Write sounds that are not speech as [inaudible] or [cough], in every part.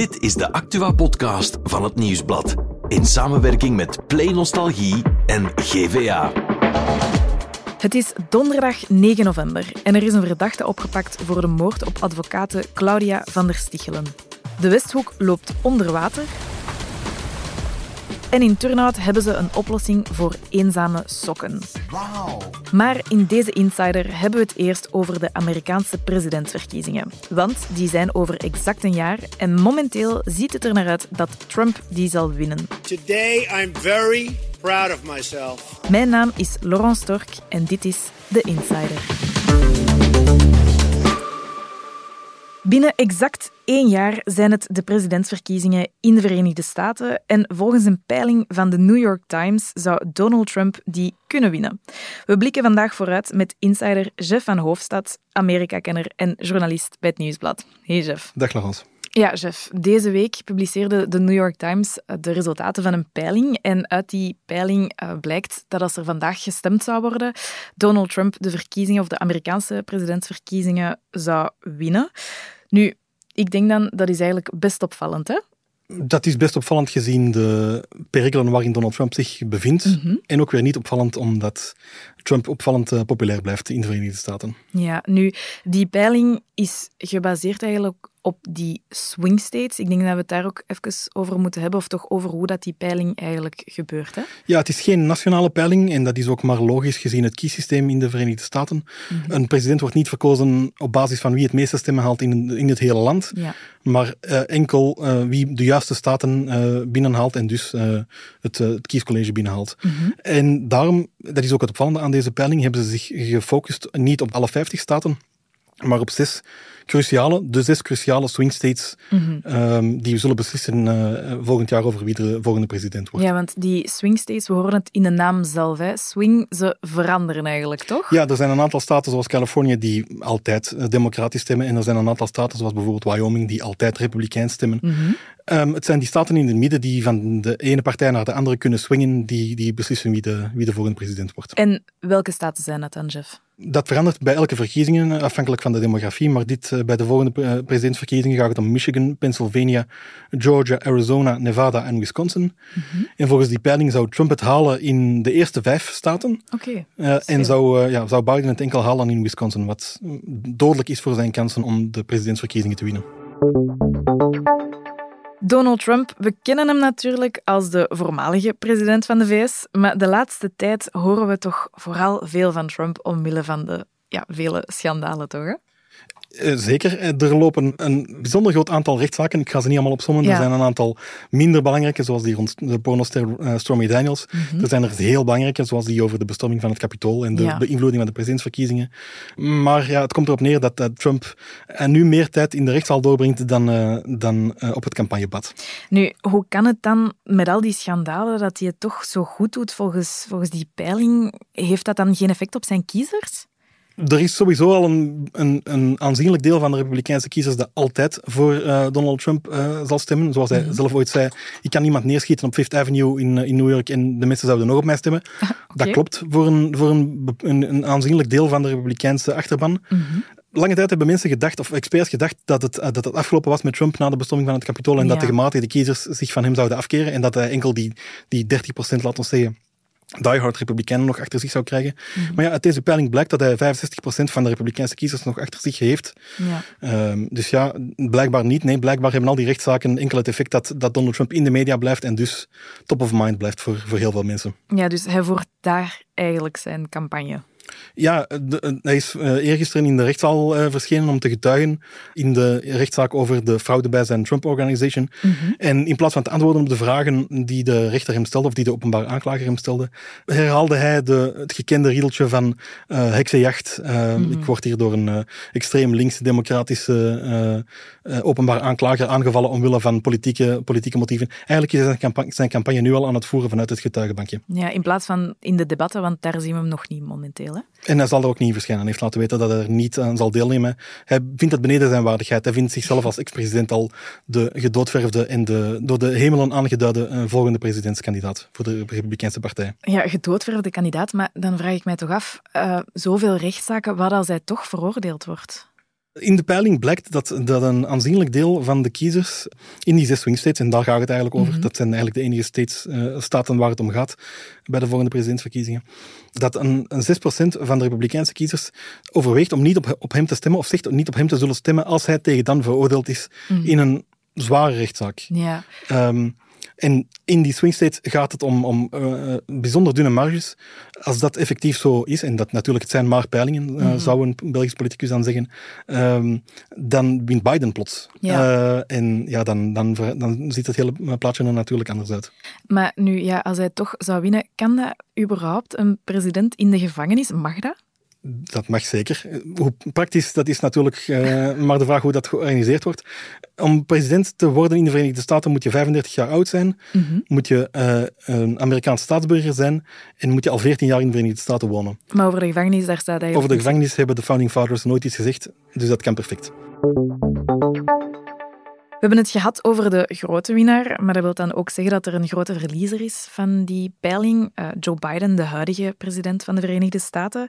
Dit is de Actua-podcast van het Nieuwsblad. In samenwerking met Play Nostalgie en GVA. Het is donderdag 9 november en er is een verdachte opgepakt voor de moord op advocate Claudia van der Stichelen. De Westhoek loopt onder water. En in Turnhout hebben ze een oplossing voor eenzame sokken. Maar in deze Insider hebben we het eerst over de Amerikaanse presidentsverkiezingen. Want die zijn over exact een jaar en momenteel ziet het er naar uit dat Trump die zal winnen. Today I'm very proud of myself. Mijn naam is Laurence Stork en dit is The Insider. Binnen exact één jaar zijn het de presidentsverkiezingen in de Verenigde Staten en volgens een peiling van de New York Times zou Donald Trump die kunnen winnen. We blikken vandaag vooruit met insider Jeff van Hoofdstad, Amerika-kenner en journalist bij het Nieuwsblad. Hey Jeff. Dag Laurence. Ja, chef. Deze week publiceerde de New York Times eh, de resultaten van een peiling. En uit die peiling eh, blijkt dat als er vandaag gestemd zou worden, Donald Trump de verkiezingen of de Amerikaanse presidentsverkiezingen zou winnen. Nu, ik denk dan dat is eigenlijk best opvallend, hè? Dat is best opvallend gezien de perikelen waarin Donald Trump zich bevindt. Mhm. En ook weer niet opvallend omdat Trump opvallend eh, populair blijft in de Verenigde Staten. Ja, nu, die peiling is gebaseerd eigenlijk op die swing states. Ik denk dat we het daar ook even over moeten hebben, of toch over hoe dat die peiling eigenlijk gebeurt. Hè? Ja, het is geen nationale peiling en dat is ook maar logisch gezien het kiessysteem in de Verenigde Staten. Mhm. Een president wordt niet verkozen op basis van wie het meeste stemmen haalt in, in het hele land, Ja. maar eh, enkel eh, wie de juiste staten eh, binnenhaalt en dus het, het kiescollege binnenhaalt. Mhm. En daarom, dat is ook het opvallende aan deze peiling, hebben ze zich gefocust niet op alle 50 staten, maar op zes cruciale, de zes cruciale swing states Mhm. ehm, die zullen beslissen eh, volgend jaar over wie de volgende president wordt. Ja, want die swing states, we horen het in de naam zelf. Hè. Swing, ze veranderen eigenlijk, toch? Ja, er zijn een aantal staten zoals Californië die altijd eh, democratisch stemmen en er zijn een aantal staten zoals bijvoorbeeld Wyoming die altijd republikeins stemmen. Mhm. Ehm, het zijn die staten in het midden die van de ene partij naar de andere kunnen swingen, die, die beslissen wie de, wie de volgende president wordt. En welke staten zijn dat dan, Jeff? Dat verandert bij elke verkiezingen, eh, afhankelijk van de demografie. Maar dit, eh, bij de volgende eh, presidentsverkiezingen gaat het om Michigan, Pennsylvania, Georgia, Arizona, Nevada en Wisconsin. En volgens die peiling zou Trump het halen in de eerste vijf staten. Oké. En zou, ja, zou Biden het enkel halen in Wisconsin, wat mm, dodelijk is voor zijn kansen om de presidentsverkiezingen te winnen. Donald Trump, we kennen hem natuurlijk als de voormalige president van de VS, maar de laatste tijd horen we toch vooral veel van Trump omwille van de ja, vele schandalen, toch? Eh, zeker. Eh, Er lopen een bijzonder groot aantal rechtszaken. Ik ga ze niet allemaal opzommen. Ja. Er zijn een aantal minder belangrijke, zoals die rond de pornoster eh, Stormy Daniels. Er zijn er heel belangrijke, zoals die over de bestorming van het Capitool en de Ja. beïnvloeding van de presidentsverkiezingen. Maar ja, het komt erop neer dat Trump eh, nu meer tijd in de rechtszaal doorbrengt dan, dan op het campagnebad. Nu, hoe kan het dan met al die schandalen dat hij het toch zo goed doet volgens, volgens die peiling? Heeft dat dan geen effect op zijn kiezers? Er is sowieso al een, een, een aanzienlijk deel van de Republikeinse kiezers dat altijd voor eh, Donald Trump eh, zal stemmen. Zoals hij zelf ooit zei, ik kan niemand neerschieten op Fifth Avenue in, eh, in New York en de mensen zouden nog op mij stemmen. [laughs] Dat klopt voor, een, voor een, een, aanzienlijk deel van de Republikeinse achterban. Lange tijd hebben mensen gedacht, of experts gedacht, dat het, dat het afgelopen was met Trump na de bestorming van het Capitool en dat de gematigde kiezers zich van hem zouden afkeren en dat hij enkel die, die 30%, laten we zeggen, diehard Republikeinen nog achter zich zou krijgen. Maar ja, uit deze peiling blijkt dat hij 65% van de Republikeinse kiezers nog achter zich heeft. Ja. Ehm, dus ja, blijkbaar niet. Nee, blijkbaar hebben al die rechtszaken enkel het effect dat, dat Donald Trump in de media blijft en dus top of mind blijft voor, voor heel veel mensen. ja, dus hij voert daar eigenlijk zijn campagne. Ja, de- hij is eh, eergisteren in de rechtszaal eh, verschenen om te getuigen in de rechtszaak over de fraude bij zijn Trump Organization. En in plaats van te antwoorden op de vragen die de rechter hem stelde, of die de openbare aanklager hem stelde, herhaalde hij de, het gekende riedeltje van eh, heksenjacht. Eh, Ik word hier door een eh, extreem links-democratische eh, eh, openbare aanklager aangevallen omwille van politieke, politieke motieven. Eigenlijk is zijn campagne, zijn campagne nu al aan het voeren vanuit het getuigenbankje. Ja, in plaats van in de debatten, want daar zien we hem nog niet momenteel. Hè? En hij zal er ook niet verschijnen. Hij heeft laten weten dat hij er niet aan zal deelnemen. Hij vindt het beneden zijn waardigheid. Hij vindt zichzelf als ex-president al de gedoodverfde en de, door de hemelen aangeduide eh, volgende presidentskandidaat voor de Republikeinse Partij. Ja, gedoodverfde kandidaat, maar dan vraag ik mij toch af, eh, zoveel rechtszaken, wat als hij toch veroordeeld wordt? In de peiling blijkt dat, dat een aanzienlijk deel van de kiezers in die zes swing states, en daar gaat het eigenlijk over, dat zijn eigenlijk de enige states, uh, staten waar het om gaat bij de volgende presidentsverkiezingen, dat een, een 6% van de republikeinse kiezers overweegt om niet op, op hem te stemmen of zegt niet op hem te zullen stemmen als hij tegen dan veroordeeld is in een zware rechtszaak. Ja. Um, en in die swing states gaat het om, om uh, bijzonder dunne marges. Als dat effectief zo is, en dat natuurlijk het zijn maar peilingen, uh, mm -hmm. zou een Belgisch politicus dan zeggen, um, dan wint Biden plots. Ja. Uh, en ja, dan, dan, dan ziet het hele plaatje er natuurlijk anders uit. Maar nu, ja, als hij toch zou winnen, kan dat überhaupt een president in de gevangenis? Mag dat? Dat mag zeker. Hoe praktisch, dat is natuurlijk uh, maar de vraag hoe dat georganiseerd wordt. Om president te worden in de Verenigde Staten moet je 35 jaar oud zijn, mm -hmm. moet je uh, een Amerikaans staatsburger zijn en moet je al 14 jaar in de Verenigde Staten wonen. Maar over de gevangenis, daar staat eigenlijk... Over de gevangenis hebben de Founding Fathers nooit iets gezegd, dus dat kan perfect. We hebben het gehad over de grote winnaar, maar dat wil dan ook zeggen dat er een grote verliezer is van die peiling. Uh, Joe Biden, de huidige president van de Verenigde Staten.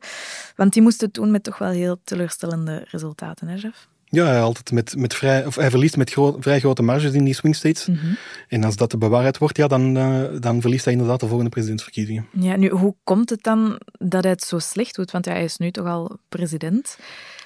Want die moest het doen met toch wel heel teleurstellende resultaten, hè, Jeff? Ja, hij, altijd met, met vrij, of hij verliest met gro vrij grote marges in die swing states. Mm -hmm. En als dat de bewaarheid wordt, ja, dan, uh, dan verliest hij inderdaad de volgende presidentsverkiezingen. Ja, nu, hoe komt het dan dat hij het zo slecht doet? Want ja, hij is nu toch al president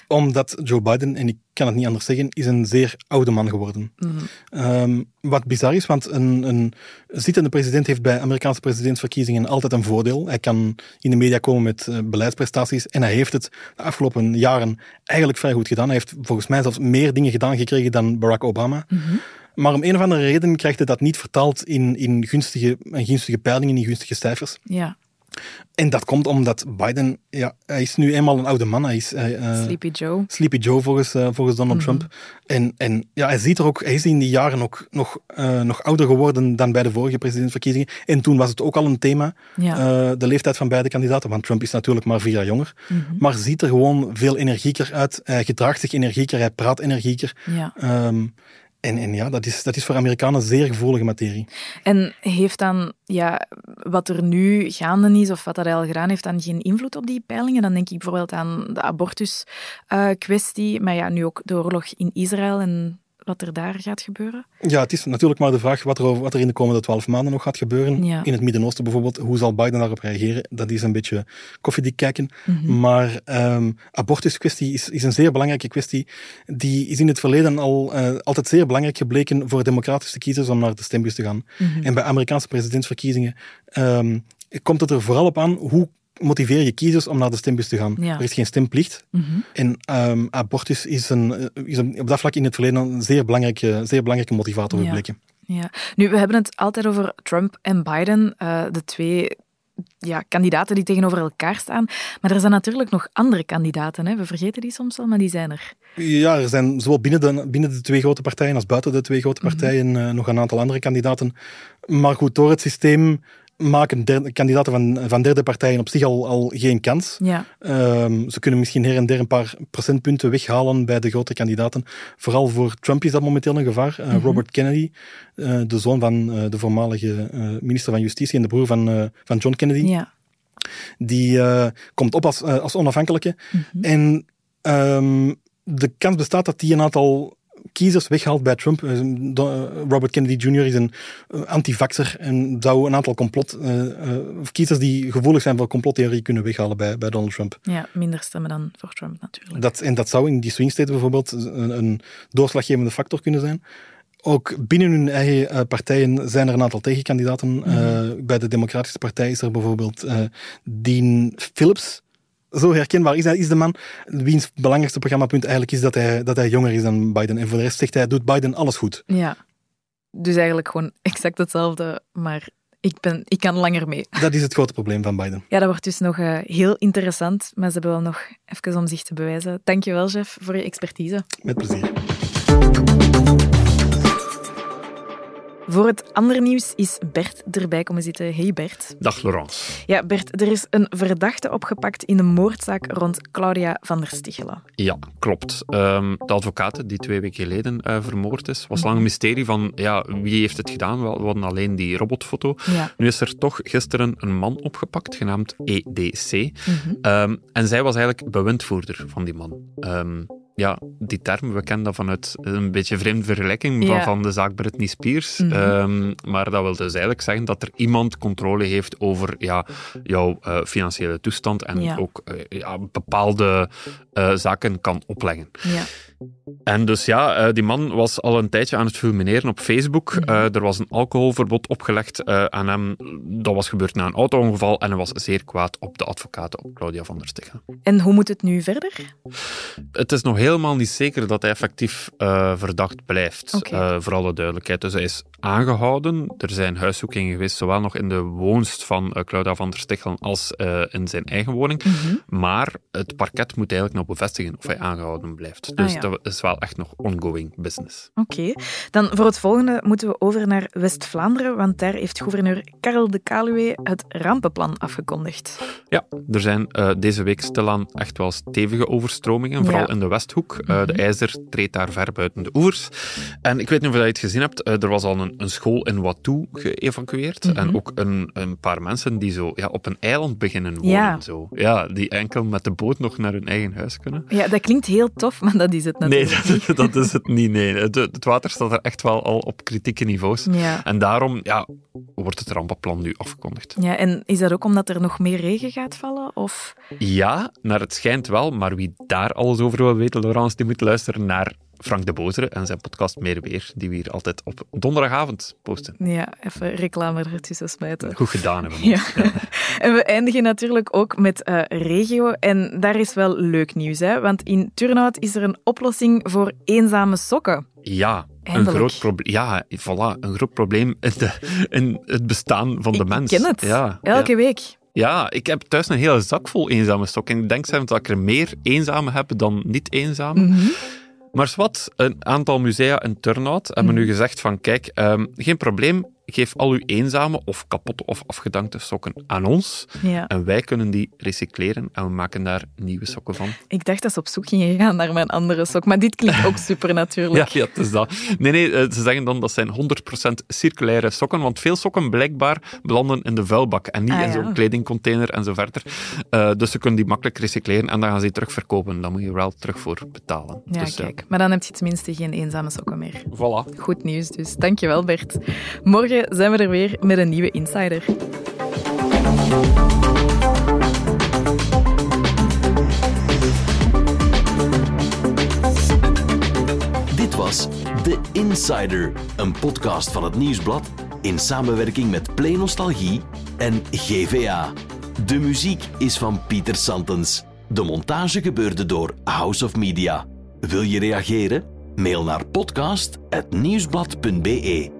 omdat Joe Biden, en ik kan het niet anders zeggen, is een zeer oude man geworden. Mm. Um, wat bizar is, want een, een zittende president heeft bij Amerikaanse presidentsverkiezingen altijd een voordeel. Hij kan in de media komen met uh, beleidsprestaties en hij heeft het de afgelopen jaren eigenlijk vrij goed gedaan. Hij heeft volgens mij zelfs meer dingen gedaan gekregen dan Barack Obama. Mm -hmm. Maar om een of andere reden krijgt hij dat niet vertaald in, in gunstige, gunstige peilingen, in gunstige cijfers. Ja. En dat komt omdat Biden, ja, hij is nu eenmaal een oude man. Hij is uh, Sleepy Joe. Sleepy Joe volgens, uh, volgens Donald mm -hmm. Trump. En, en ja, hij ziet er ook, hij is in die jaren ook nog, uh, nog ouder geworden dan bij de vorige presidentsverkiezingen. En toen was het ook al een thema, ja. de leeftijd van beide kandidaten. Want Trump is natuurlijk maar vier jaar jonger. Mm -hmm. Maar ziet er gewoon veel energieker uit. Hij gedraagt zich energieker, hij praat energieker. Ja. Um, en, en ja, dat is, dat is voor Amerikanen zeer gevoelige materie. En heeft dan ja, wat er nu gaande is, of wat hij al gedaan heeft, dan geen invloed op die peilingen? Dan denk ik bijvoorbeeld aan de abortus-kwestie, uh, maar ja, nu ook de oorlog in Israël en wat er daar gaat gebeuren? Ja, het is natuurlijk maar de vraag wat er, wat er in de komende twaalf maanden nog gaat gebeuren. Ja. In het Midden-Oosten bijvoorbeeld, hoe zal Biden daarop reageren? Dat is een beetje koffiedik kijken. Mm -hmm. Maar um, abortuskwestie is, is een zeer belangrijke kwestie. Die is in het verleden al uh, altijd zeer belangrijk gebleken voor democratische kiezers om naar de stembus te gaan. Mm -hmm. En bij Amerikaanse presidentsverkiezingen um, komt het er vooral op aan hoe motiveer je kiezers om naar de stembus te gaan. Ja. Er is geen stemplicht. Mm -hmm. En um, abortus is, een, is een, op dat vlak in het verleden een zeer belangrijke, zeer belangrijke motivator gebleken. Ja. ja. Nu, we hebben het altijd over Trump en Biden, uh, de twee ja, kandidaten die tegenover elkaar staan. Maar er zijn natuurlijk nog andere kandidaten. Hè? We vergeten die soms wel, maar die zijn er. Ja, er zijn zowel binnen de, binnen de twee grote partijen als buiten de twee grote partijen mm -hmm. uh, nog een aantal andere kandidaten. Maar goed, door het systeem maken derde, kandidaten van, van derde partijen op zich al, al geen kans. Ja. Um, ze kunnen misschien her en der een paar procentpunten weghalen bij de grote kandidaten. Vooral voor Trump is dat momenteel een gevaar. Uh, mm -hmm. Robert Kennedy, uh, de zoon van uh, de voormalige minister van Justitie en de broer van, van John Kennedy, ja. die komt op als, als onafhankelijke. Mm -hmm. En um, de kans bestaat dat die een aantal kiezers weghaalt bij Trump. Robert Kennedy Jr. is een antivaxer en zou een aantal complot, kiezers die gevoelig zijn voor complottheorie kunnen weghalen bij, bij Donald Trump. Ja, minder stemmen dan voor Trump natuurlijk. Dat, en dat zou in die swing states bijvoorbeeld een, een doorslaggevende factor kunnen zijn. Ook binnen hun eigen partijen zijn er een aantal tegenkandidaten. Mm -hmm. bij de Democratische Partij is er bijvoorbeeld Dean Phillips zo herkenbaar is hij, is de man wiens belangrijkste programmapunt eigenlijk is dat hij, dat hij jonger is dan Biden. En voor de rest zegt hij, doet Biden alles goed. Ja, dus eigenlijk gewoon [laughs] exact hetzelfde, maar ik, ben, ik kan langer mee. [laughs] Dat is het grote probleem van Biden. Ja, dat wordt dus nog uh, heel interessant, maar ze hebben wel nog even om zich te bewijzen. Dankjewel, chef, voor je expertise. Met plezier. Voor het andere nieuws is Bert erbij komen zitten. Hey Bert. Dag Laurence. Ja, Bert, er is een verdachte opgepakt in de moordzaak rond Claudia van der Stichelen. Ja, klopt. Um, de advocaat die twee weken geleden uh, vermoord is, was lang een mysterie van ja, wie heeft het gedaan. We hadden alleen die robotfoto. Ja. Nu is er toch gisteren een man opgepakt, genaamd EDC. Mm -hmm. um, en zij was eigenlijk bewindvoerder van die man. Um, ja, die term, we kennen dat vanuit een beetje vreemde vergelijking Ja. van, van de zaak Britney Spears. Mhm. Ehm, maar dat wil dus eigenlijk zeggen dat er iemand controle heeft over ja, jouw eh, financiële toestand en Ja. ook eh, ja, bepaalde eh, zaken kan opleggen. Ja. En dus ja, eh, die man was al een tijdje aan het fulmineren op Facebook. Mhm. Eh, er was een alcoholverbod opgelegd eh, aan hem. Dat was gebeurd na een auto-ongeval en hij was zeer kwaad op de advocaten, op Claudia van der Steggen. En hoe moet het nu verder? Het is nog helemaal niet zeker dat hij effectief verdacht blijft, voor alle duidelijkheid. Dus hij is aangehouden. Er zijn huiszoekingen geweest, zowel nog in de woonst van eh, Claudia van der Stichelen als eh, in zijn eigen woning. Mhm. Maar het parket moet eigenlijk nog bevestigen of hij aangehouden blijft. Dus Ah, ja. dat is wel echt nog ongoing business. Oké. Dan voor het volgende moeten we over naar West-Vlaanderen, want daar heeft gouverneur Karel de Kaluwe het rampenplan afgekondigd. Ja, er zijn eh, deze week stilaan echt wel stevige overstromingen, vooral Ja. in de Westhoek. De Mhm. IJzer treedt daar ver buiten de oevers. En ik weet niet of je het gezien hebt, er was al een, een school in Watou geëvacueerd. Mhm. En ook een, een paar mensen die zo ja, op een eiland beginnen wonen. Ja. Zo. Ja, die enkel met de boot nog naar hun eigen huis kunnen. Ja, dat klinkt heel tof, maar dat is het Nee, natuurlijk dat, dat is het niet. Nee. Het, het water staat er echt wel al op kritieke niveaus. Ja. En daarom ja, wordt het rampenplan nu afgekondigd. ja, en is dat ook omdat er nog meer regen gaat vallen? Of... Ja, naar het schijnt wel, maar wie daar alles over wil weten, Laurence, die moet luisteren naar Frank de Bozere en zijn podcast Meer Weer, die we hier altijd op donderdagavond posten. Ja, even reclame ertussen smijten. Goed gedaan hebben. we. Ja. [laughs] En we eindigen natuurlijk ook met eh, regio. En daar is wel leuk nieuws, hè? want in Turnhout is er een oplossing voor eenzame sokken. Ja, een groot probleem. Ja, voilà, een groot probleem in, de, in het bestaan van de Ik mens. ken het. Ja, Elke ja. week. Ja, ik heb thuis een hele zak vol eenzame stokken. Ik denk zelfs dat ik er meer eenzame heb dan niet eenzame. Mhm. Maar wat, een aantal musea in Turnhout hebben Mhm. nu gezegd van kijk, ehm, geen probleem, geef al uw eenzame of kapotte of afgedankte sokken aan ons Ja. en wij kunnen die recycleren en we maken daar nieuwe sokken van. Ik dacht dat ze op zoek gingen gaan naar mijn andere sok, maar dit klinkt ook super natuurlijk. [laughs] Ja, ja, het is dat. Nee, nee, eh, ze zeggen dan dat zijn 100% circulaire sokken, want veel sokken blijkbaar belanden in de vuilbak en niet Ah, in zo'n kledingcontainer en zo verder. Eh, dus ze kunnen die makkelijk recycleren en dan gaan ze die terugverkopen. Daar moet je er wel terug voor betalen. Ja, dus, eh, kijk. Maar dan heb je tenminste geen eenzame sokken meer. voilà. Goed nieuws dus. Dankjewel, Bert. Zijn we er weer met een nieuwe Insider. Dit was The Insider, een podcast van het Nieuwsblad in samenwerking met Play Nostalgie en GVA. De muziek is van Pieter Santens. De montage gebeurde door House of Media. Wil je reageren? Mail naar podcast.nieuwsblad.be.